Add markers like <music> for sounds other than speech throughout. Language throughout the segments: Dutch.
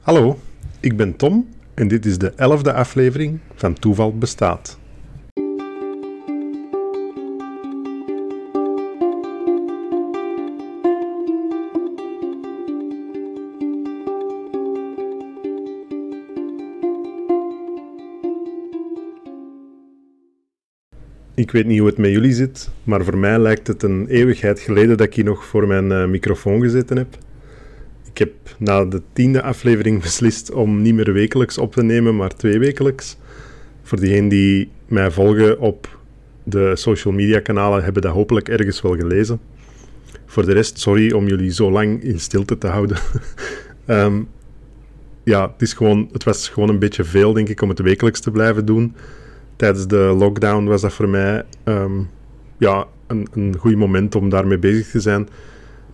Hallo, ik ben Tom en dit is de elfde aflevering van Toeval Bestaat. Ik weet niet hoe het met jullie zit, maar voor mij lijkt het een eeuwigheid geleden dat ik hier nog voor mijn uh, microfoon gezeten heb. Ik heb na de tiende aflevering <laughs> beslist om niet meer wekelijks op te nemen, maar twee wekelijks. Voor diegenen die mij volgen op de social media kanalen, hebben dat hopelijk ergens wel gelezen. Voor de rest, sorry om jullie zo lang in stilte te houden. um, <laughs> ja, het, is gewoon, het was gewoon een beetje veel, denk ik, om het wekelijks te blijven doen. Tijdens de lockdown was dat voor mij um, ja, een, een goed moment om daarmee bezig te zijn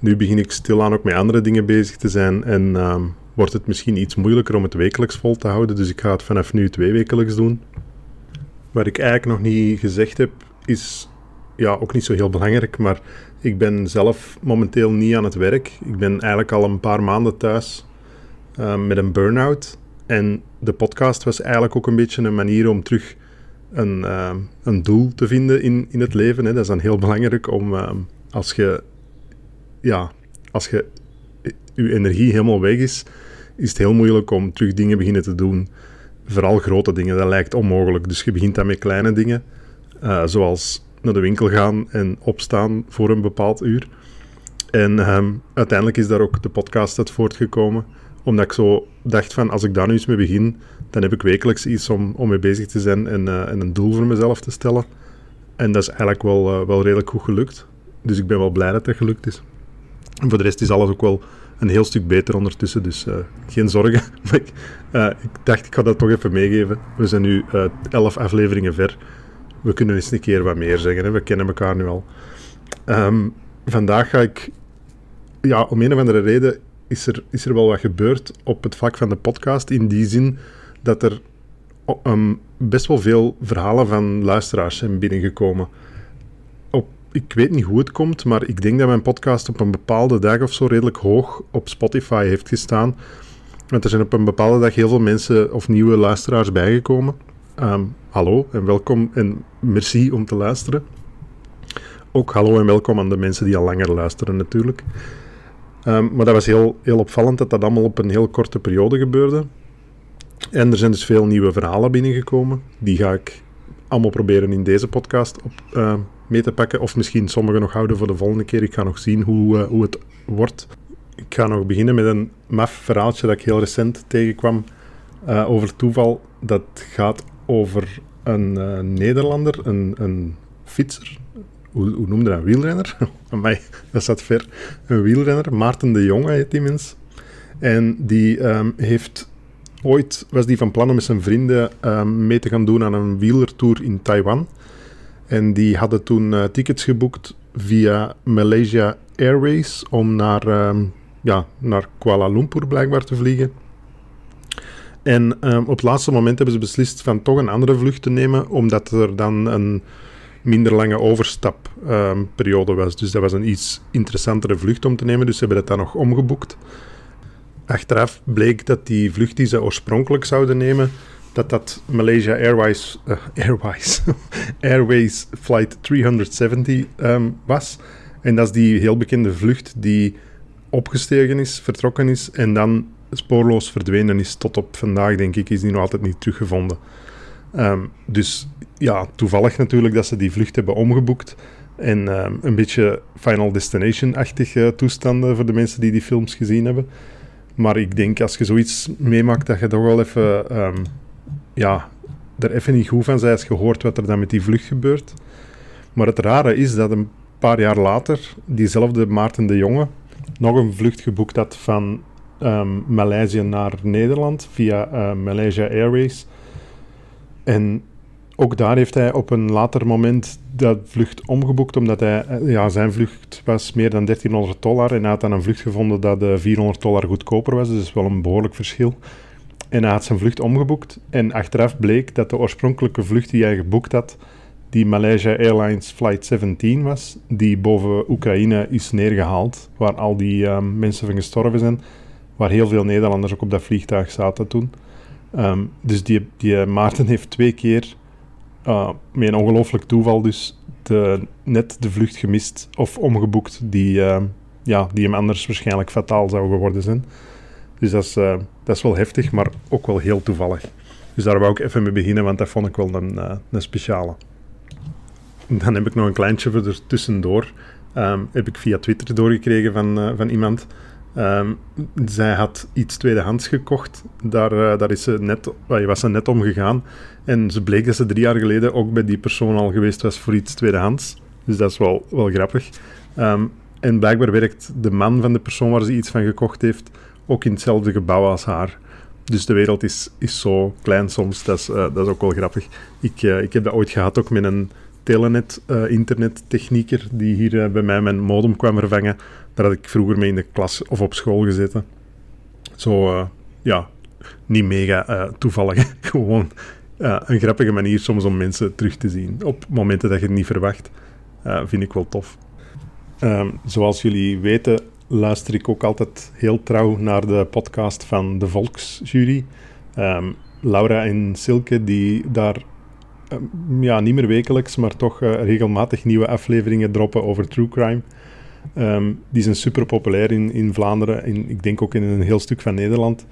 nu begin ik stilaan ook met andere dingen bezig te zijn en um, wordt het misschien iets moeilijker om het wekelijks vol te houden. Dus ik ga het vanaf nu twee wekelijks doen. Wat ik eigenlijk nog niet gezegd heb, is ja, ook niet zo heel belangrijk, maar ik ben zelf momenteel niet aan het werk. Ik ben eigenlijk al een paar maanden thuis uh, met een burn-out. En de podcast was eigenlijk ook een beetje een manier om terug een, uh, een doel te vinden in, in het leven. Hè. Dat is dan heel belangrijk om als je ja, als je je energie helemaal weg is, is het heel moeilijk om terug dingen beginnen te doen. Vooral grote dingen, dat lijkt onmogelijk. Dus je begint dan met kleine dingen, uh, zoals naar de winkel gaan en opstaan voor een bepaald uur. En um, uiteindelijk is daar ook de podcast uit voortgekomen, omdat ik zo dacht van, als ik daar nu eens mee begin, dan heb ik wekelijks iets om, om mee bezig te zijn en, uh, en een doel voor mezelf te stellen. En dat is eigenlijk wel, uh, wel redelijk goed gelukt. Dus ik ben wel blij dat dat gelukt is. En voor de rest is alles ook wel een heel stuk beter ondertussen, dus uh, geen zorgen. <laughs> ik, uh, ik, dacht, ik ga dat toch even meegeven. We zijn nu uh, elf afleveringen ver. We kunnen eens een keer wat meer zeggen, hè. we kennen elkaar nu al. Um, vandaag ga ik, ja, om een of andere reden is er, is er wel wat gebeurd op het vlak van de podcast, in die zin dat er um, best wel veel verhalen van luisteraars zijn binnengekomen ik weet niet hoe het komt, maar ik denk dat mijn podcast op een bepaalde dag of zo redelijk hoog op Spotify heeft gestaan. Want er zijn op een bepaalde dag heel veel mensen of nieuwe luisteraars bijgekomen. Um, hallo en welkom en merci om te luisteren. Ook hallo en welkom aan de mensen die al langer luisteren natuurlijk. Um, maar dat was heel, heel opvallend dat dat allemaal op een heel korte periode gebeurde. En er zijn dus veel nieuwe verhalen binnengekomen. Die ga ik allemaal proberen in deze podcast op, uh, mee te pakken. Of misschien sommige nog houden voor de volgende keer. Ik ga nog zien hoe, uh, hoe het wordt. Ik ga nog beginnen met een maf verhaaltje dat ik heel recent tegenkwam uh, over toeval. Dat gaat over een uh, Nederlander, een, een fietser. Hoe, hoe noemde dat? Een wielrenner? <laughs> Amai, dat staat ver. Een wielrenner. Maarten de Jonge heet die mens. En die um, heeft ooit was die van plan om met zijn vrienden um, mee te gaan doen aan een wielertour in Taiwan. En die hadden toen uh, tickets geboekt via Malaysia Airways om naar, um, ja, naar Kuala Lumpur blijkbaar te vliegen. En um, op het laatste moment hebben ze beslist van toch een andere vlucht te nemen, omdat er dan een minder lange overstapperiode was. Dus dat was een iets interessantere vlucht om te nemen, dus ze hebben dat dan nog omgeboekt. Achteraf bleek dat die vlucht die ze oorspronkelijk zouden nemen, dat dat Malaysia Airways, uh, Airways, <laughs> Airways Flight 370 um, ehm, was. En dat is die heel bekende vlucht die opgestegen is, vertrokken is en dan spoorloos verdwenen is. Tot op vandaag, denk ik, is die nog altijd niet teruggevonden. Um, dus ja, toevallig natuurlijk dat ze die vlucht hebben omgeboekt. En um, een beetje Final Destination-achtige toestanden voor de mensen die die films gezien hebben. Maar ik denk als je zoiets meemaakt, dat je toch wel even, ja, er even niet goed van als je hoort wat er dan met die vlucht gebeurt. Maar het rare is dat een paar jaar later diezelfde Maarten de Jonge nog een vlucht geboekt had van um, Maleisië naar Nederland via uh, Malaysia Airways. En ook daar heeft hij op een later moment dat vlucht omgeboekt, omdat hij, eh, ja, zijn vlucht was meer dan 1300 dollar en hij had dan een vlucht gevonden dat de 400 dollar goedkoper was, dus dat is wel een behoorlijk verschil. En hij had zijn vlucht omgeboekt en achteraf bleek dat de oorspronkelijke vlucht die hij geboekt had, die Malaysia Airlines Flight 17 was, die boven Oekraïne is neergehaald, waar al die uh, mensen van gestorven zijn. waar heel veel Nederlanders ook op dat vliegtuig zaten toen. Ehm, dus die, die Maarten heeft twee keer, uh, met een ongelooflijk toeval dus, de, net de vlucht gemist of omgeboekt die, ehm, ja, die hem anders waarschijnlijk fataal zou geworden zijn. Dus dat is, uh, dat is wel heftig, maar ook wel heel toevallig. Dus daar wou ik even mee beginnen, want dat vond ik wel een, uh, een speciale. Dan heb ik nog een kleintje er tussendoor. Um, heb ik via Twitter doorgekregen van, uh, van iemand. Um, zij had iets tweedehands gekocht. Daar, daar is ze net, uh, was ze net omgegaan. En ze bleek dat ze drie jaar geleden ook bij die persoon al geweest was voor iets tweedehands. Dus dat is wel, wel grappig. Um, en blijkbaar werkt de man van de persoon waar ze iets van gekocht heeft ook in hetzelfde gebouw als haar. Dus de wereld is, is zo klein soms. Dat is, uh, dat is ook wel grappig. Ik, ik heb dat ooit gehad ook met een telenet uh, internettechnieker die hier bij mij mijn modem kwam vervangen. Daar had ik vroeger mee in de klas of op school gezeten. Zo, ja, niet mega toevallig. <laughs> Gewoon een grappige manier soms om mensen terug te zien. Op momenten dat je het niet verwacht. vind ik wel tof. Um, zoals jullie weten luister ik ook altijd heel trouw naar de podcast van de Volksjury. Um, Laura en Silke, die daar ja, niet meer wekelijks, maar toch uh, regelmatig nieuwe afleveringen droppen over true crime. Um, die zijn super populair in, in Vlaanderen, in, ik denk ook in een heel stuk van Nederland.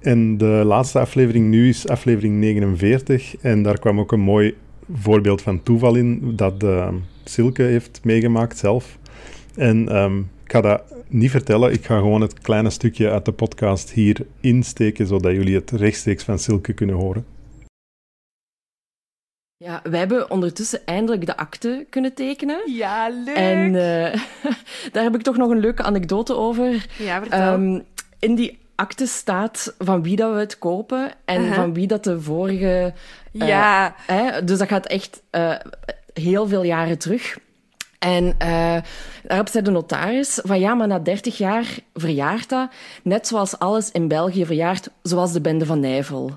En de laatste aflevering nu is aflevering 49. En daar kwam ook een mooi voorbeeld van toeval in, dat uh, Silke heeft meegemaakt zelf. En um, ik ga dat niet vertellen, ik ga gewoon het kleine stukje uit de podcast hier insteken, zodat jullie het rechtstreeks van Silke kunnen horen. Ja, wij hebben ondertussen eindelijk de akte kunnen tekenen. Ja, leuk! En uh, <laughs> daar heb ik toch nog een leuke anekdote over. Ja, vertel. Um, in die akte staat van wie dat we het kopen en uh -huh. van wie dat de vorige... Uh, ja. Hè, dus dat gaat echt heel veel jaren terug. En daarop zei de notaris van ja, maar na 30 jaar verjaart dat, net zoals alles in België verjaart, zoals de bende van Nijvel.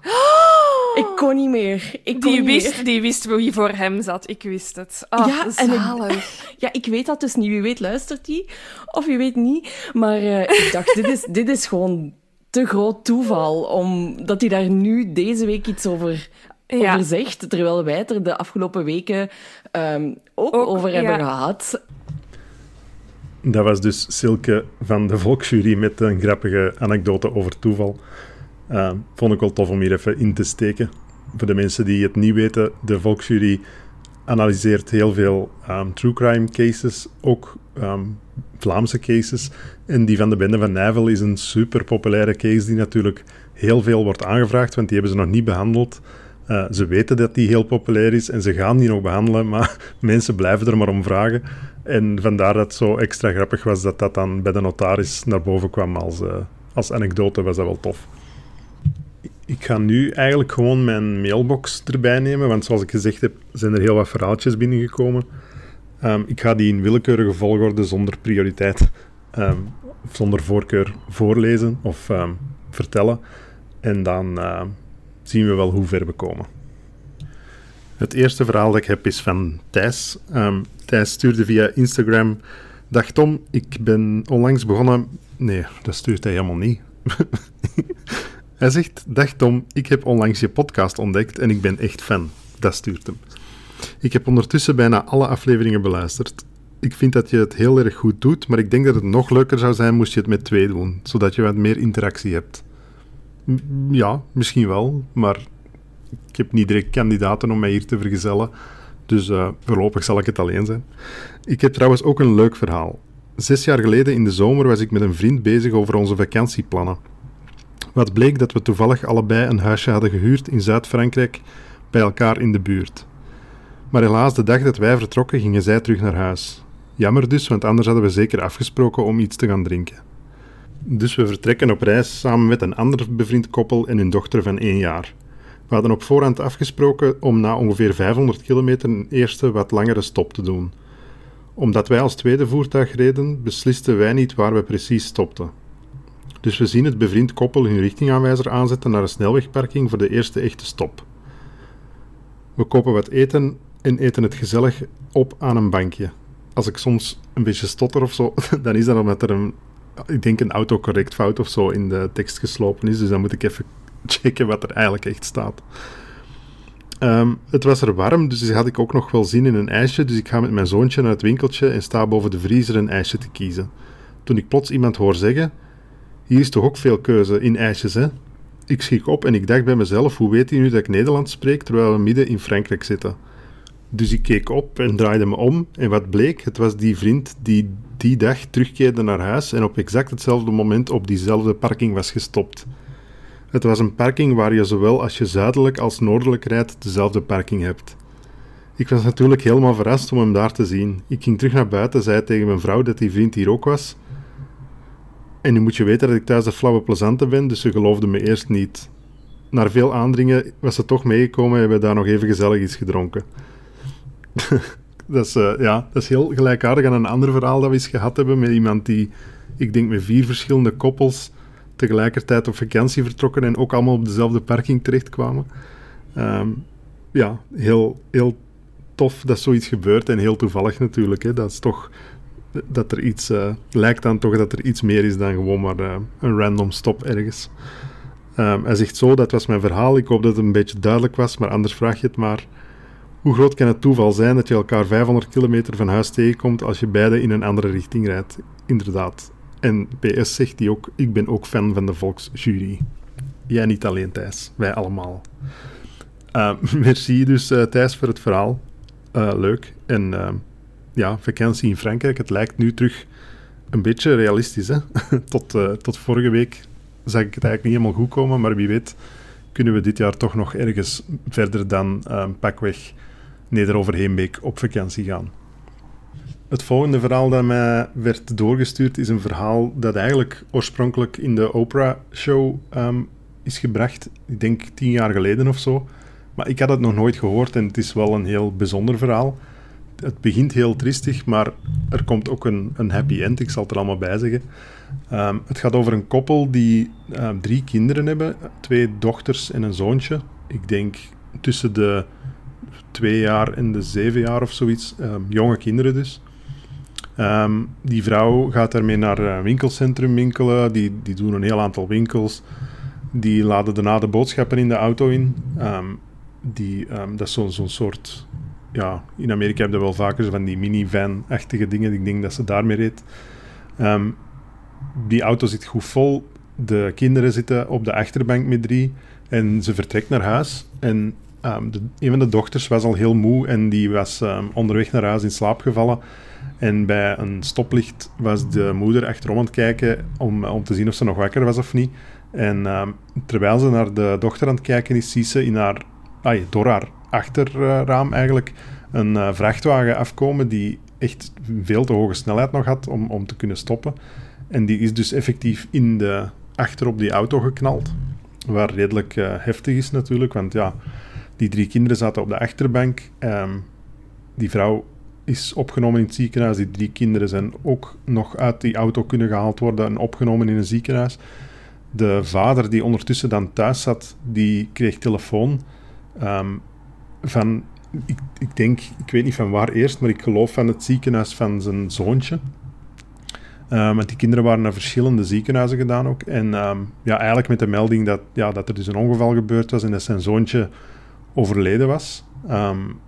Ik kon niet meer. Ik kon die, niet wist, meer. die wist wie voor hem zat. Ik wist het. Oh, ja, zalig. En ik, <laughs> ja, ik weet dat dus niet. Wie weet luistert die, of wie weet niet. Maar uh, ik dacht, dit is, dit is gewoon te groot toeval, omdat hij daar nu deze week iets over, ja. over zegt, terwijl wij het er de afgelopen weken um, ook, ook, over hebben ja. gehad. Dat was dus Silke van de Volksjury met een grappige anekdote over toeval. Uh, vond ik wel tof om hier even in te steken. Voor de mensen die het niet weten, de Volksjury analyseert heel veel um, true crime cases, ook um, Vlaamse cases. En die van de Bende van Nijvel is een super populaire case die natuurlijk heel veel wordt aangevraagd, want die hebben ze nog niet behandeld. Uh, ze weten dat die heel populair is en ze gaan die nog behandelen, maar <laughs> mensen blijven er maar om vragen. En vandaar dat het zo extra grappig was dat dat dan bij de notaris naar boven kwam als, uh, als anekdote, was dat wel tof. Ik ga nu eigenlijk gewoon mijn mailbox erbij nemen, want zoals ik gezegd heb, zijn er heel wat verhaaltjes binnengekomen. Um, ik ga die in willekeurige volgorde zonder prioriteit, um, zonder voorkeur voorlezen of um, vertellen. En dan zien we wel hoe ver we komen. Het eerste verhaal dat ik heb is van Thijs. Thijs stuurde via Instagram... Dag Tom, ik ben onlangs begonnen... Nee, dat stuurt hij helemaal niet. <laughs> Hij zegt: Dag Tom, ik heb onlangs je podcast ontdekt en ik ben echt fan. Dat stuurt hem. Ik heb ondertussen bijna alle afleveringen beluisterd. Ik vind dat je het heel erg goed doet, maar ik denk dat het nog leuker zou zijn moest je het met twee doen, zodat je wat meer interactie hebt. Ja, misschien wel, maar ik heb niet direct kandidaten om mij hier te vergezellen, dus uh, voorlopig zal ik het alleen zijn. Ik heb trouwens ook een leuk verhaal. Zes jaar geleden in de zomer was ik met een vriend bezig over onze vakantieplannen. Wat bleek dat we toevallig allebei een huisje hadden gehuurd in Zuid-Frankrijk bij elkaar in de buurt. Maar helaas, de dag dat wij vertrokken, gingen zij terug naar huis. Jammer dus, want anders hadden we zeker afgesproken om iets te gaan drinken. Dus we vertrekken op reis samen met een ander bevriend koppel en hun dochter van één jaar. We hadden op voorhand afgesproken om na ongeveer 500 kilometer een eerste wat langere stop te doen. Omdat wij als tweede voertuig reden, beslisten wij niet waar we precies stopten. Dus we zien het bevriend koppel hun richtingaanwijzer aanzetten naar een snelwegparking voor de eerste echte stop. We kopen wat eten en eten het gezellig op aan een bankje. Als ik soms een beetje stotter of zo, <laughs> dan is dat omdat er een, ik denk een autocorrect fout of zo in de tekst geslopen is. Dus dan moet ik even <laughs> checken wat er eigenlijk echt staat. Ehm, het was er warm, dus had ik ook nog wel zin in een ijsje. Dus ik ga met mijn zoontje naar het winkeltje en sta boven de vriezer een ijsje te kiezen. Toen ik plots iemand hoor zeggen: Hier is toch ook veel keuze in ijsjes, hè? Ik schrik op en ik dacht bij mezelf: Hoe weet hij nu dat ik Nederlands spreek terwijl we midden in Frankrijk zitten? Dus ik keek op en draaide me om. En wat bleek? Het was die vriend die die dag terugkeerde naar huis en op exact hetzelfde moment op diezelfde parking was gestopt. Het was een parking waar je zowel als je zuidelijk als noordelijk rijdt dezelfde parking hebt. Ik was natuurlijk helemaal verrast om hem daar te zien. Ik ging terug naar buiten, zei tegen mijn vrouw dat die vriend hier ook was. En nu moet je weten dat ik thuis de flauwe plezante ben, dus ze geloofde me eerst niet. Na veel aandringen was ze toch meegekomen en hebben we daar nog even gezellig iets gedronken. <laughs> dat, is, uh, ja, dat is heel gelijkaardig aan een ander verhaal dat we eens gehad hebben met iemand die, ik denk met vier verschillende koppels, tegelijkertijd op vakantie vertrokken en ook allemaal op dezelfde parking terechtkwamen. Um, ja, heel, heel tof dat zoiets gebeurt en heel toevallig natuurlijk. Hè. Dat is toch dat er iets uh, lijkt dan toch dat er iets meer is dan gewoon maar uh, een random stop ergens. Um, hij zegt zo, dat was mijn verhaal. Ik hoop dat het een beetje duidelijk was, maar anders vraag je het maar. Hoe groot kan het toeval zijn dat je elkaar 500 kilometer van huis tegenkomt als je beide in een andere richting rijdt? Inderdaad. En PS zegt hij ook, ik ben ook fan van de volksjury. Jij niet alleen, Thijs. Wij allemaal. Uh, <laughs> merci dus, uh, Thijs, voor het verhaal. Uh, leuk. En ja, vakantie in Frankrijk. Het lijkt nu terug een beetje realistisch. Hè? <laughs> tot, tot vorige week zag ik het eigenlijk niet helemaal goed komen. Maar wie weet kunnen we dit jaar toch nog ergens verder dan pakweg Neder-Overheenbeek op vakantie gaan. Het volgende verhaal dat mij werd doorgestuurd is een verhaal dat eigenlijk oorspronkelijk in de Oprah-show um, is gebracht. Ik denk tien jaar geleden of zo. Maar ik had het nog nooit gehoord en het is wel een heel bijzonder verhaal. Het begint heel tristig, maar er komt ook een, een happy end. Ik zal het er allemaal bij zeggen. Um, het gaat over een koppel die um, drie kinderen hebben: twee dochters en een zoontje. Ik denk tussen de twee jaar en de zeven jaar of zoiets. jonge kinderen dus. Um, die vrouw gaat daarmee naar een winkelcentrum winkelen. Die, die doen een heel aantal winkels. Die laden daarna de boodschappen in de auto in. Um, die, dat is zo'n zo soort... Ja, in Amerika heb je wel vaker van die minivan-achtige dingen. Ik denk dat ze daarmee reed. die auto zit goed vol. De kinderen zitten op de achterbank met drie. En ze vertrekt naar huis. En de, een van de dochters was al heel moe. En die was onderweg naar huis in slaap gevallen. En bij een stoplicht was de moeder achterom aan het kijken om, om te zien of ze nog wakker was of niet. En uh, terwijl ze naar de dochter aan het kijken is, ziet ze in haar, ay, door haar achterraam eigenlijk een uh, vrachtwagen afkomen die echt veel te hoge snelheid nog had om, om te kunnen stoppen. En die is dus effectief in de, achter op die auto geknald. Waar redelijk uh, heftig is natuurlijk, want ja, die drie kinderen zaten op de achterbank. Um, die vrouw is opgenomen in het ziekenhuis. Die drie kinderen zijn ook nog uit die auto kunnen gehaald worden en opgenomen in een ziekenhuis. De vader die ondertussen dan thuis zat, die kreeg telefoon um, van, ik, denk, ik weet niet van waar eerst, maar ik geloof van het ziekenhuis van zijn zoontje. Um, want die kinderen waren naar verschillende ziekenhuizen gedaan ook. En ja, eigenlijk met de melding dat, ja, dat er dus een ongeval gebeurd was en dat zijn zoontje overleden was. Um,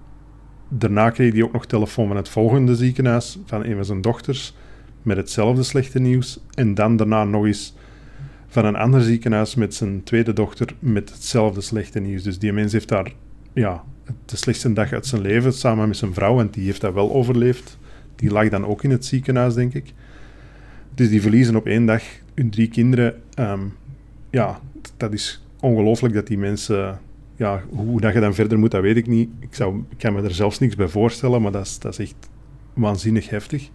daarna kreeg hij ook nog telefoon van het volgende ziekenhuis, van een van zijn dochters, met hetzelfde slechte nieuws. En dan daarna nog eens van een ander ziekenhuis met zijn tweede dochter met hetzelfde slechte nieuws. Dus die mens heeft daar ja, de slechtste dag uit zijn leven samen met zijn vrouw, en die heeft dat wel overleefd. Die lag dan ook in het ziekenhuis, denk ik. Dus die verliezen op één dag hun drie kinderen. Um, ja, dat is ongelooflijk dat die mensen ja, hoe dat je dan verder moet, dat weet ik niet. Ik, zou, ik kan me er zelfs niks bij voorstellen, maar dat is, dat is echt waanzinnig heftig.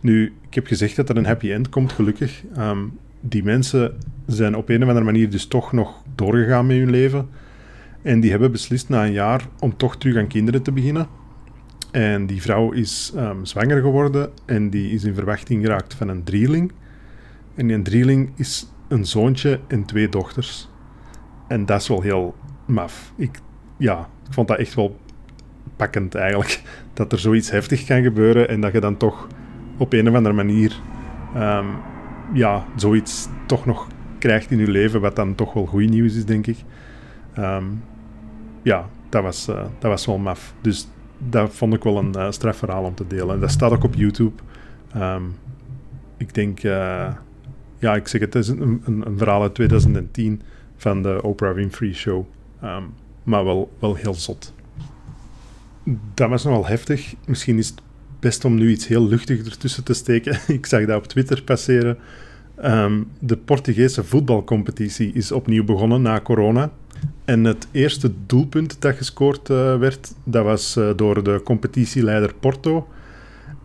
Nu, ik heb gezegd dat er een happy end komt, gelukkig. Um, die mensen zijn op een of andere manier dus toch nog doorgegaan met hun leven. En die hebben beslist na een jaar om toch terug aan kinderen te beginnen. En die vrouw is um, zwanger geworden en die is in verwachting geraakt van een drieling. En die drieling is een zoontje en twee dochters. En dat is wel heel maf. Ik, ja, ik vond dat echt wel pakkend eigenlijk. <laughs> Dat er zoiets heftig kan gebeuren en dat je dan toch op een of andere manier um, ja, zoiets toch nog krijgt in je leven, wat dan toch wel goed nieuws is, denk ik. Ehm, ja, dat was, uh, dat was wel maf. Dus dat vond ik wel een uh, strafverhaal om te delen. Dat staat ook op YouTube. Um, ik denk, uh, ja, ik zeg het, het is een, een, een, verhaal uit 2010 van de Oprah Winfrey Show. Um, maar wel, wel heel zot. Dat was nogal heftig. Misschien is het best om nu iets heel luchtiger ertussen te steken. <laughs> ik zag dat op Twitter passeren. Um, de Portugese voetbalcompetitie is opnieuw begonnen na corona. En het eerste doelpunt dat gescoord uh, werd, dat was uh, door de competitieleider Porto.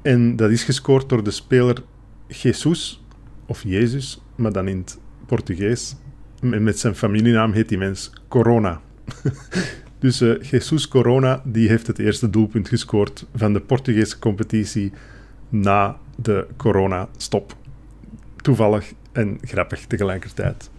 En dat is gescoord door de speler Jesus, of Jezus, maar dan in het Portugees. Met zijn familienaam heet die mens Corona. <laughs> dus uh, Jesus Corona, die heeft het eerste doelpunt gescoord van de Portugese competitie na de corona-stop. Toevallig en grappig tegelijkertijd.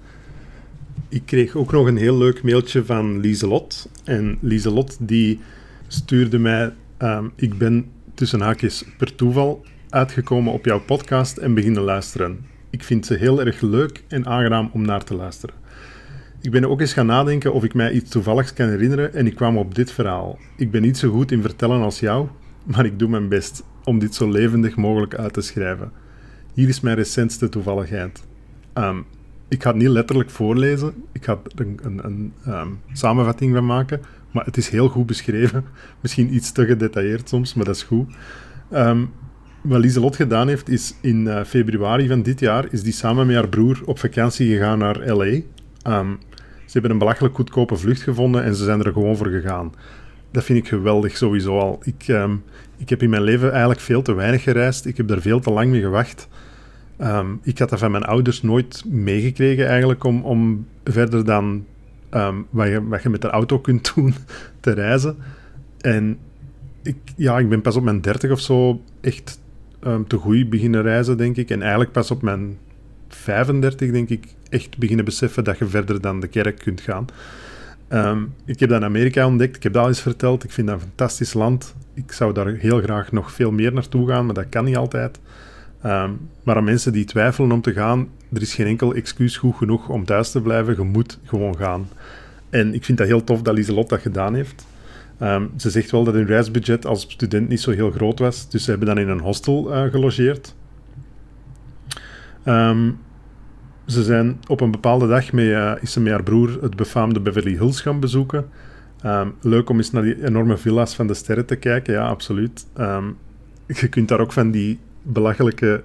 Ik kreeg ook nog een heel leuk mailtje van Lieselot. En Lieselot die stuurde mij... Um, ik ben tussen haakjes per toeval uitgekomen op jouw podcast en beginnen luisteren. Ik vind ze heel erg leuk en aangenaam om naar te luisteren. Ik ben ook eens gaan nadenken of ik mij iets toevalligs kan herinneren en ik kwam op dit verhaal. Ik ben niet zo goed in vertellen als jou, maar ik doe mijn best om dit zo levendig mogelijk uit te schrijven. Hier is mijn recentste toevalligheid. Um, ik ga het niet letterlijk voorlezen, ik ga er een, een, een um, samenvatting van maken, maar het is heel goed beschreven. <laughs> Misschien iets te gedetailleerd soms, maar dat is goed. Um, wat Lieselot gedaan heeft, is in uh, februari van dit jaar is die samen met haar broer op vakantie gegaan naar L.A. Um, ze hebben een belachelijk goedkope vlucht gevonden en ze zijn er gewoon voor gegaan. Dat vind ik geweldig sowieso al. Ik, um, ik heb in mijn leven eigenlijk veel te weinig gereisd. Ik heb daar veel te lang mee gewacht. Um, ik had dat van mijn ouders nooit meegekregen eigenlijk om, om verder dan wat, je, wat je met de auto kunt doen te reizen. En ik, ja, ik ben pas op mijn dertig of zo echt um, te goed beginnen reizen, denk ik. En eigenlijk pas op mijn 35, denk ik, echt beginnen beseffen dat je verder dan de kerk kunt gaan. Um, ik heb dat in Amerika ontdekt, ik heb dat al eens verteld. Ik vind dat een fantastisch land. Ik zou daar heel graag nog veel meer naartoe gaan, maar dat kan niet altijd. Um, maar aan mensen die twijfelen om te gaan, er is geen enkel excuus goed genoeg om thuis te blijven. Je moet gewoon gaan. En ik vind dat heel tof dat Lieselot dat gedaan heeft. Um, ze zegt wel dat hun reisbudget als student niet zo heel groot was, dus ze hebben dan in een hostel uh, gelogeerd. Um, ze zijn op een bepaalde dag mee, uh, is ze met haar broer het befaamde Beverly Hills gaan bezoeken. Um, leuk om eens naar die enorme villa's van de sterren te kijken, ja, absoluut. je kunt daar ook van die belachelijke,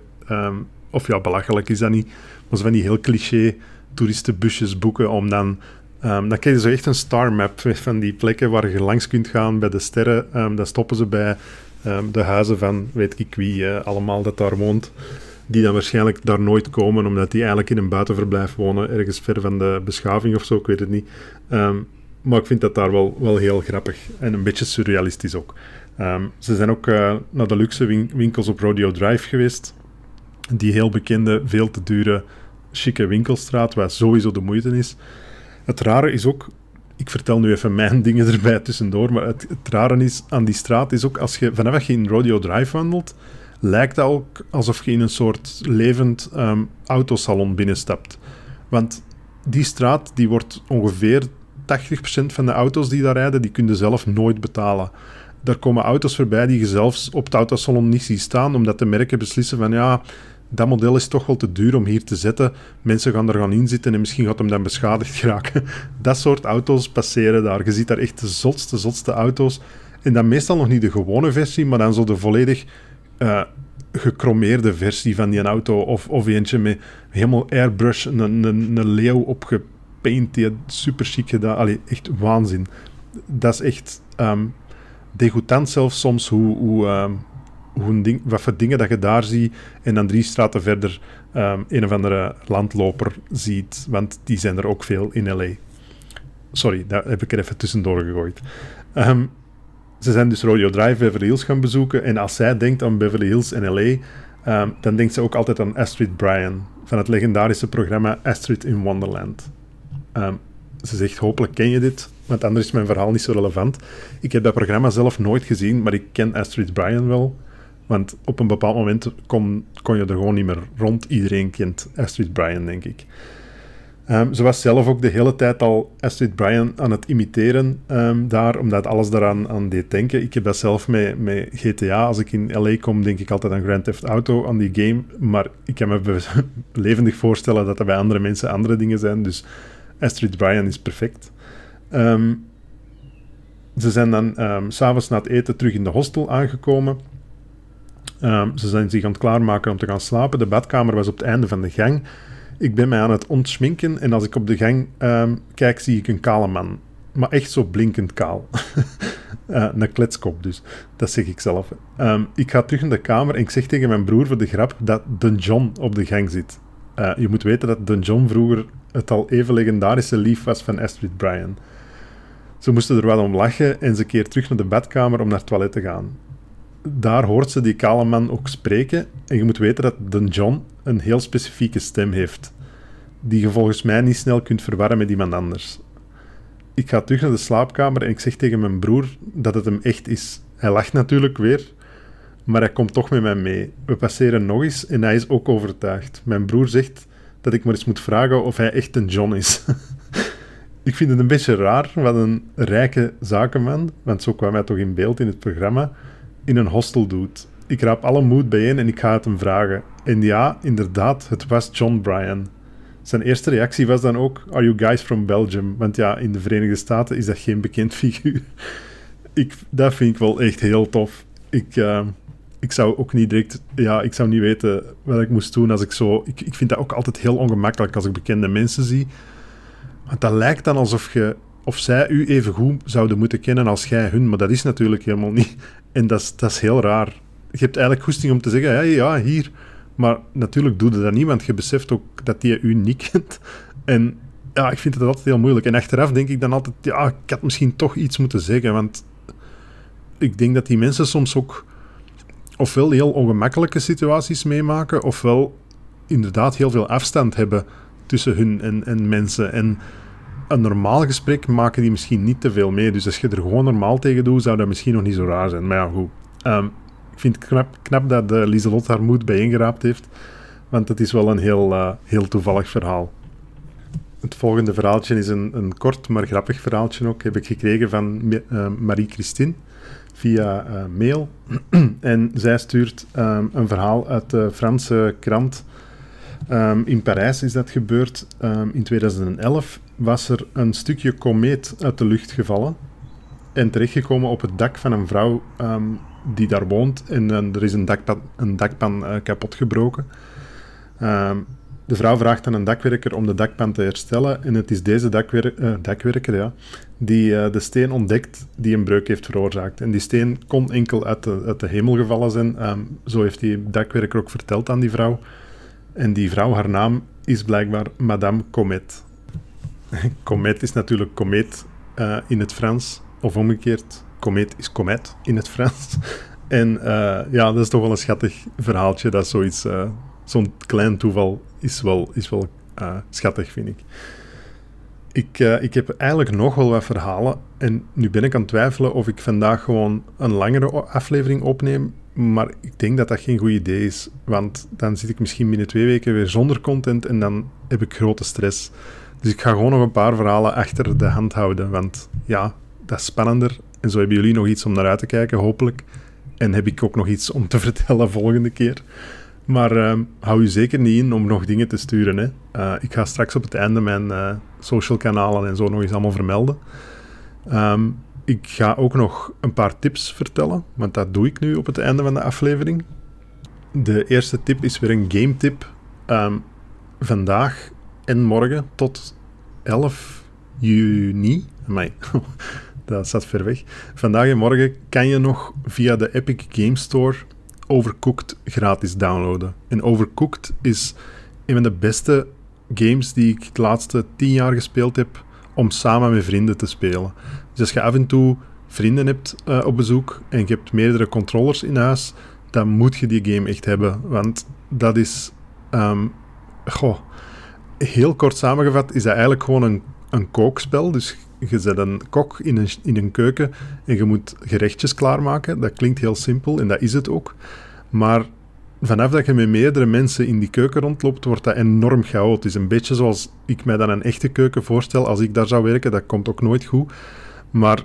of ja, belachelijk is dat niet, maar van die heel cliché toeristenbusjes boeken om dan Um, dan krijg je zo echt een star map <laughs> van die plekken waar je langs kunt gaan bij de sterren. Um, ehm, dan stoppen ze bij um, de huizen van weet ik wie uh, allemaal dat daar woont. Die dan waarschijnlijk daar nooit komen, omdat die eigenlijk in een buitenverblijf wonen, ergens ver van de beschaving of zo, ik weet het niet. maar ik vind dat daar wel, wel heel grappig en een beetje surrealistisch ook. ze zijn ook uh, naar de luxe win winkels op Rodeo Drive geweest. Die heel bekende, veel te dure, chique winkelstraat, waar sowieso de moeite is. Het rare is ook, ik vertel nu even mijn <laughs> dingen erbij tussendoor, maar het, het rare is aan die straat is ook, als je, vanaf je in Rodeo Drive wandelt, lijkt dat ook alsof je in een soort levend um, autosalon binnenstapt. Want die straat die wordt ongeveer 80% van de auto's die daar rijden, die kun je zelf nooit betalen. Daar komen auto's voorbij die je zelfs op het autosalon niet ziet staan, omdat de merken beslissen van ja, dat model is toch wel te duur om hier te zetten. Mensen gaan er gaan inzitten en misschien gaat hem dan beschadigd <laughs> geraken. Dat soort auto's passeren daar. Je ziet daar echt de zotste, zotste auto's. En dan meestal nog niet de gewone versie, maar dan zo de volledig uh, versie van die auto. Of, of eentje met helemaal airbrush, een, een, leeuw opgepaint, die super chic gedaan. Allee, echt waanzin. Dat is echt um, degoutant zelfs soms hoe, hoe, um, hoe ding, wat voor dingen dat je daar ziet en dan drie straten verder um, een of andere landloper ziet, want die zijn er ook veel in LA. Sorry, daar heb ik er even tussendoor gegooid. Um, ze zijn dus Rodeo Drive Beverly Hills gaan bezoeken en als zij denkt aan Beverly Hills en LA, ehm, dan denkt ze ook altijd aan Astrid Bryan van het legendarische programma Astrid in Wonderland. ze zegt, hopelijk ken je dit, want anders is mijn verhaal niet zo relevant. Ik heb dat programma zelf nooit gezien, maar ik ken Astrid Bryan wel. Want op een bepaald moment kon, kon je er gewoon niet meer rond. Iedereen kent Astrid Bryan, denk ik. Um, ze was zelf ook de hele tijd al Astrid Bryan aan het imiteren um, daar, omdat alles daaraan aan deed denken. Ik heb dat zelf met, met GTA. Als ik in LA kom, denk ik altijd aan Grand Theft Auto, aan die game. Maar ik kan me <laughs> levendig voorstellen dat er bij andere mensen andere dingen zijn. Dus Astrid Bryan is perfect. Um, ze zijn dan um, s'avonds na het eten terug in de hostel aangekomen. Ze zijn zich aan het klaarmaken om te gaan slapen. De badkamer was op het einde van de gang. Ik ben mij aan het ontschminken en als ik op de gang um, kijk, zie ik een kale man. Maar echt zo blinkend kaal. uh, <laughs> een kletskop dus. Dat zeg ik zelf. Um, ik ga terug in de kamer en ik zeg tegen mijn broer voor de grap dat de John op de gang zit. Uh, je moet weten dat de John vroeger het al even legendarische lief was van Astrid Bryan. Ze moesten er wel om lachen en ze keert terug naar de badkamer om naar het toilet te gaan daar hoort ze die kale man ook spreken. En je moet weten dat de John een heel specifieke stem heeft. Die je volgens mij niet snel kunt verwarren met iemand anders. Ik ga terug naar de slaapkamer en ik zeg tegen mijn broer dat het hem echt is. Hij lacht natuurlijk weer, maar hij komt toch met mij mee. We passeren nog eens en hij is ook overtuigd. Mijn broer zegt dat ik maar eens moet vragen of hij echt een John is. <laughs> ik vind het een beetje raar wat een rijke zakenman, want zo kwam hij toch in beeld in het programma, in een hostel doet. Ik raap alle moed bijeen en ik ga het hem vragen. En ja, inderdaad, het was John Bryan. Zijn eerste reactie was dan ook: Are you guys from Belgium? Want ja, in de Verenigde Staten is dat geen bekend <laughs> figuur. Ik, dat vind ik wel echt heel tof. Ik, uh, ik zou ook niet direct, ja, ik zou niet weten wat ik moest doen als ik zo. Ik, ik vind dat ook altijd heel ongemakkelijk als ik bekende mensen zie. Want dat lijkt dan alsof je of zij u even goed zouden moeten kennen als jij hun, maar dat is natuurlijk helemaal niet. En dat is, dat is heel raar. Je hebt eigenlijk goesting om te zeggen, ja, ja, hier. Maar natuurlijk doe je dat niet, want je beseft ook dat die u niet <laughs> kent. En ja, ik vind het altijd heel moeilijk. En achteraf denk ik dan altijd, ja, ik had misschien toch iets moeten zeggen, want ik denk dat die mensen soms ook ofwel heel ongemakkelijke situaties meemaken, ofwel inderdaad heel veel afstand hebben tussen hun en, en mensen. En een normaal gesprek maken die misschien niet te veel mee. Dus als je er gewoon normaal tegen doet, zou dat misschien nog niet zo raar zijn. Maar ja, goed. Um, ik vind het knap, knap dat uh, Lieselot haar moed bijeengeraapt heeft. Want het is wel een heel, uh, heel toevallig verhaal. Het volgende verhaaltje is een, een kort, maar grappig verhaaltje ook. Heb ik gekregen van uh, Marie-Christine via mail. <clears throat> en zij stuurt um, een verhaal uit de Franse krant Um, in Parijs is dat gebeurd. In 2011 was er een stukje komeet uit de lucht gevallen en terechtgekomen op het dak van een vrouw um, die daar woont. En uh, er is een dakpan, een dakpan uh, kapot gebroken. de vrouw vraagt aan een dakwerker om de dakpan te herstellen. En het is deze dakwer uh, dakwerker ja, die de steen ontdekt die een breuk heeft veroorzaakt. En die steen kon enkel uit de, uit de hemel gevallen zijn. zo heeft die dakwerker ook verteld aan die vrouw. En die vrouw, haar naam is blijkbaar Madame Comet. <laughs> Comet is natuurlijk komeet uh, in het Frans, of omgekeerd, komeet is komet in het Frans. <laughs> en uh, ja, dat is toch wel een schattig verhaaltje, dat zoiets, uh, zo'n klein toeval is wel, is wel schattig, vind ik. Ik, ik heb eigenlijk nog wel wat verhalen en nu ben ik aan het twijfelen of ik vandaag gewoon een langere aflevering opneem maar ik denk dat dat geen goed idee is, want dan zit ik misschien binnen twee weken weer zonder content en dan heb ik grote stress. Dus ik ga gewoon nog een paar verhalen achter de hand houden, want ja, dat is spannender. En zo hebben jullie nog iets om naar uit te kijken, hopelijk. En heb ik ook nog iets om te <laughs> vertellen volgende keer. Maar uh, hou je zeker niet in om nog dingen te sturen. Hè. Uh, ik ga straks op het einde mijn uh, social kanalen en zo nog eens allemaal vermelden. Um, ik ga ook nog een paar tips vertellen, want dat doe ik nu op het einde van de aflevering. De eerste tip is weer een game tip. Um, vandaag en morgen tot 11 juni. Amai, <laughs> dat staat ver weg. Vandaag en morgen kan je nog via de Epic Game Store Overcooked gratis downloaden. En Overcooked is een van de beste games die ik de laatste 10 jaar gespeeld heb om samen met vrienden te spelen. Dus als je af en toe vrienden hebt uh, op bezoek en je hebt meerdere controllers in huis, dan moet je die game echt hebben. Want dat is. Um, goh, heel kort samengevat is dat eigenlijk gewoon een, een kookspel. Dus je zet een kok in een, in een keuken en je moet gerechtjes klaarmaken. Dat klinkt heel simpel en dat is het ook. Maar vanaf dat je met meerdere mensen in die keuken rondloopt, wordt dat enorm chaotisch. Een beetje zoals ik mij dan een echte keuken voorstel als ik daar zou werken. Dat komt ook nooit goed. Maar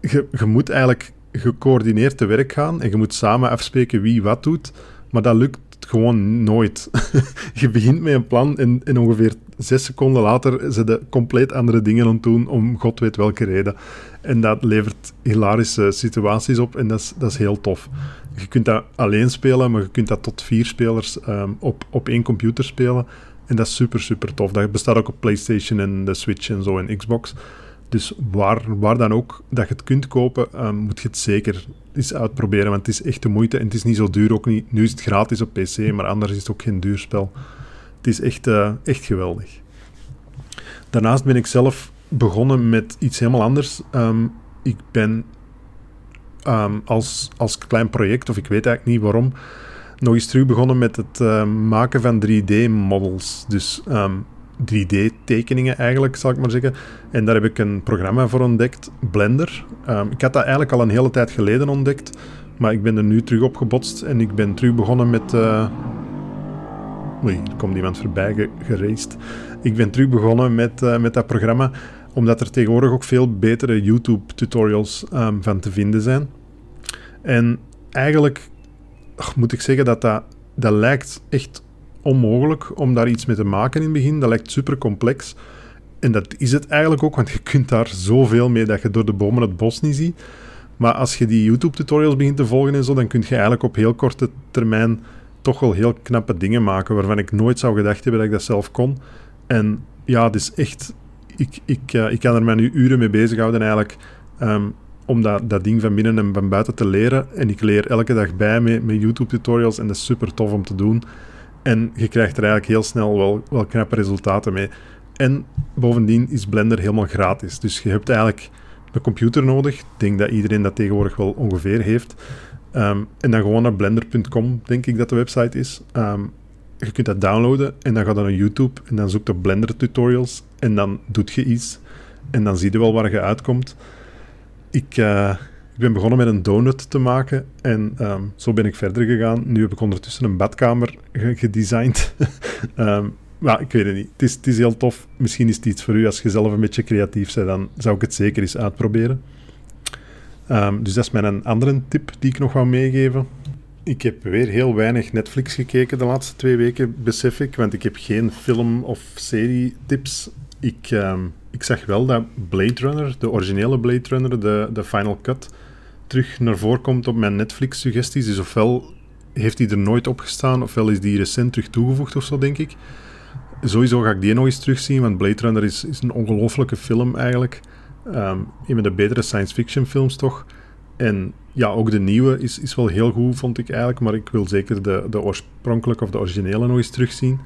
je, je moet eigenlijk gecoördineerd te werk gaan en je moet samen afspreken wie wat doet. Maar dat lukt gewoon nooit. <laughs> je begint met een plan en, en ongeveer zes seconden later zijn de compleet andere dingen aan het doen om god weet welke reden. En dat levert hilarische situaties op en dat is, dat is heel tof. Je kunt dat alleen spelen, maar je kunt dat tot vier spelers um, op, op één computer spelen. En dat is super, super tof. Dat bestaat ook op PlayStation en de Switch en zo en Xbox. Dus waar, waar dan ook dat je het kunt kopen, um, moet je het zeker eens uitproberen. Want het is echt de moeite en het is niet zo duur ook niet. Nu is het gratis op PC, maar anders is het ook geen duur spel. Het is echt, uh, echt geweldig. Daarnaast ben ik zelf begonnen met iets helemaal anders. Um, ik ben um, als, als klein project, of ik weet eigenlijk niet waarom, nog eens terug begonnen met het maken van 3D-models. Dus 3D-tekeningen eigenlijk, zal ik maar zeggen. En daar heb ik een programma voor ontdekt, Blender. ik had dat eigenlijk al een hele tijd geleden ontdekt, maar ik ben er nu terug op gebotst en ik ben terug begonnen met... Uh, Oei, er komt iemand voorbij. Ik ben terug begonnen met, uh, met dat programma, omdat er tegenwoordig ook veel betere YouTube-tutorials um, van te vinden zijn. En eigenlijk moet ik zeggen dat, dat dat lijkt echt onmogelijk om daar iets mee te maken in het begin. Dat lijkt super complex. En dat is het eigenlijk ook, want je kunt daar zoveel mee dat je door de bomen het bos niet ziet. Maar als je die YouTube-tutorials begint te volgen en zo, dan kun je eigenlijk op heel korte termijn toch wel heel knappe dingen maken waarvan ik nooit zou gedacht hebben dat ik dat zelf kon. En ja, het is echt... Ik, ik, uh, ik kan er mij nu uren mee bezighouden eigenlijk um, om dat, dat ding van binnen en van buiten te leren. En ik leer elke dag bij met, met YouTube-tutorials en dat is super tof om te doen. En je krijgt er eigenlijk heel snel wel, wel knappe resultaten mee. En bovendien is Blender helemaal gratis. Dus je hebt eigenlijk een computer nodig. Ik denk dat iedereen dat tegenwoordig wel ongeveer heeft. Um, en dan gewoon naar blender.com, denk ik dat de website is. Um, je kunt dat downloaden en dan ga je naar YouTube en dan zoekt op Blender tutorials en dan doet je iets en dan zie je wel waar je uitkomt. Ik, ik ben begonnen met een donut te maken en um, zo ben ik verder gegaan. Nu heb ik ondertussen een badkamer gedesigned. <laughs> maar ik weet het niet. Het is, heel tof. Misschien is het iets voor u als je zelf een beetje creatief bent. Dan zou ik het zeker eens uitproberen. Um, dus dat is mijn andere tip die ik nog wou meegeven. Ik heb weer heel weinig Netflix gekeken de laatste twee weken, besef ik, want ik heb geen film- of serie-tips. Ik, um, ik zag wel dat Blade Runner, de originele Blade Runner, de, de Final Cut, terug naar voren komt op mijn Netflix-suggesties. Dus ofwel heeft hij er nooit op gestaan, ofwel is die recent terug toegevoegd of zo, denk ik. Sowieso ga ik die nog eens terugzien, want Blade Runner is, is een ongelofelijke film eigenlijk. Um, een van de betere science fiction films toch. En ja, ook de nieuwe is, is wel heel goed, vond ik eigenlijk. Maar ik wil zeker de, de oorspronkelijke of de originele nog eens terugzien.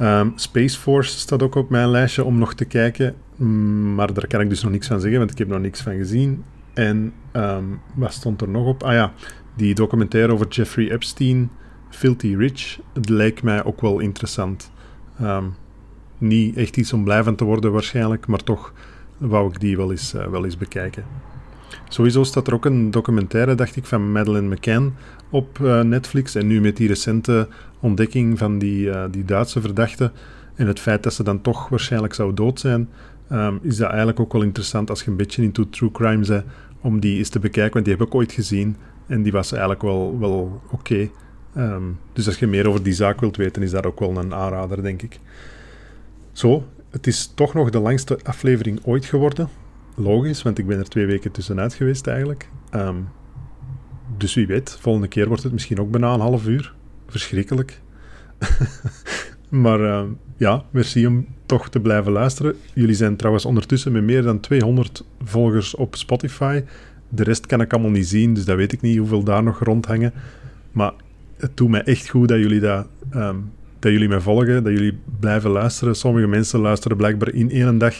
Um, Space Force staat ook op mijn lijstje om nog te kijken. Mm, maar daar kan ik dus nog niks van zeggen, want ik heb nog niks van gezien. En um, wat stond er nog op? Ah ja, die documentaire over Jeffrey Epstein, Filthy Rich. Het lijkt mij ook wel interessant. Um, niet echt iets om blij van te worden waarschijnlijk, maar toch wou ik die wel eens, uh, wel eens bekijken. Sowieso staat er ook een documentaire, dacht ik, van Madeleine McCann op uh, Netflix. En nu met die recente ontdekking van die, uh, die Duitse verdachte en het feit dat ze dan toch waarschijnlijk zou dood zijn, um, is dat eigenlijk ook wel interessant als je een beetje into true crime bent, om die eens te bekijken. Want die heb ik ooit gezien en die was eigenlijk wel, wel oké. Um, dus als je meer over die zaak wilt weten, is dat ook wel een aanrader, denk ik. Zo, het is toch nog de langste aflevering ooit geworden. Logisch, want ik ben er twee weken tussenuit geweest eigenlijk. Um, dus wie weet, volgende keer wordt het misschien ook bijna een half uur. Verschrikkelijk. <laughs> maar uh, ja, merci om toch te blijven luisteren. Jullie zijn trouwens ondertussen met meer dan 200 volgers op Spotify. De rest kan ik allemaal niet zien, dus dat weet ik niet hoeveel daar nog rondhangen. Maar het doet mij echt goed dat jullie dat um, dat jullie mij volgen, dat jullie blijven luisteren. Sommige mensen luisteren blijkbaar in één dag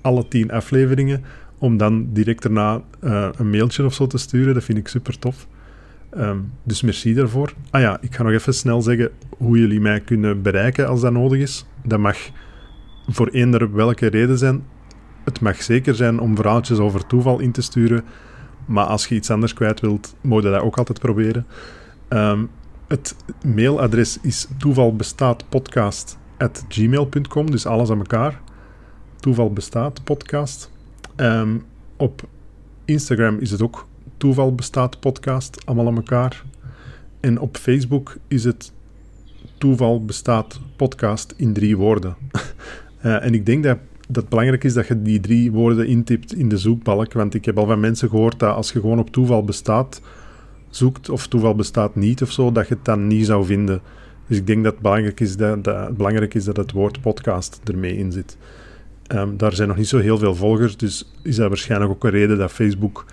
alle tien afleveringen, om dan direct daarna uh, een mailtje of zo te sturen. Dat vind ik super tof. Um, dus merci daarvoor. Ah ja, ik ga nog even snel zeggen hoe jullie mij kunnen bereiken als dat nodig is. Dat mag voor eender welke reden zijn. Het mag zeker zijn om verhaaltjes over toeval in te sturen. Maar als je iets anders kwijt wilt, moet je dat ook altijd proberen. Ehm, het mailadres is toevalbestaatpodcast.gmail.com, dus alles aan elkaar. Toeval bestaat podcast. Ehm, op Instagram is het ook Toeval bestaat podcast, allemaal aan elkaar. En op Facebook is het Toeval bestaat podcast in drie woorden. uh, <laughs> en ik denk dat dat het belangrijk is dat je die drie woorden intipt in de zoekbalk. Want ik heb al van mensen gehoord dat als je gewoon op toeval bestaat zoekt, of toeval bestaat niet of zo, dat je het dan niet zou vinden. Dus ik denk dat het belangrijk is dat, dat, belangrijk is dat het woord podcast ermee in zit. Um, daar zijn nog niet zo heel veel volgers, dus is dat waarschijnlijk ook een reden dat Facebook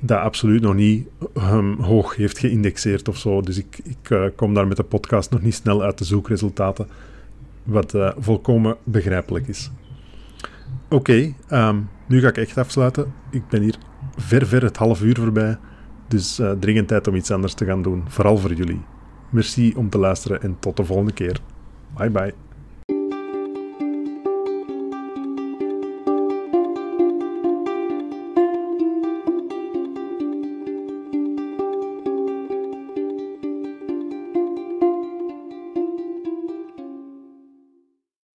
dat absoluut nog niet um, hoog heeft geïndexeerd of zo. Dus ik, ik uh, kom daar met de podcast nog niet snel uit de zoekresultaten, wat uh, volkomen begrijpelijk is. Oké, um, nu ga ik echt afsluiten. Ik ben hier ver, ver het half uur voorbij. Dus uh, dringend tijd om iets anders te gaan doen. Vooral voor jullie. Merci om te luisteren en tot de volgende keer. Bye bye.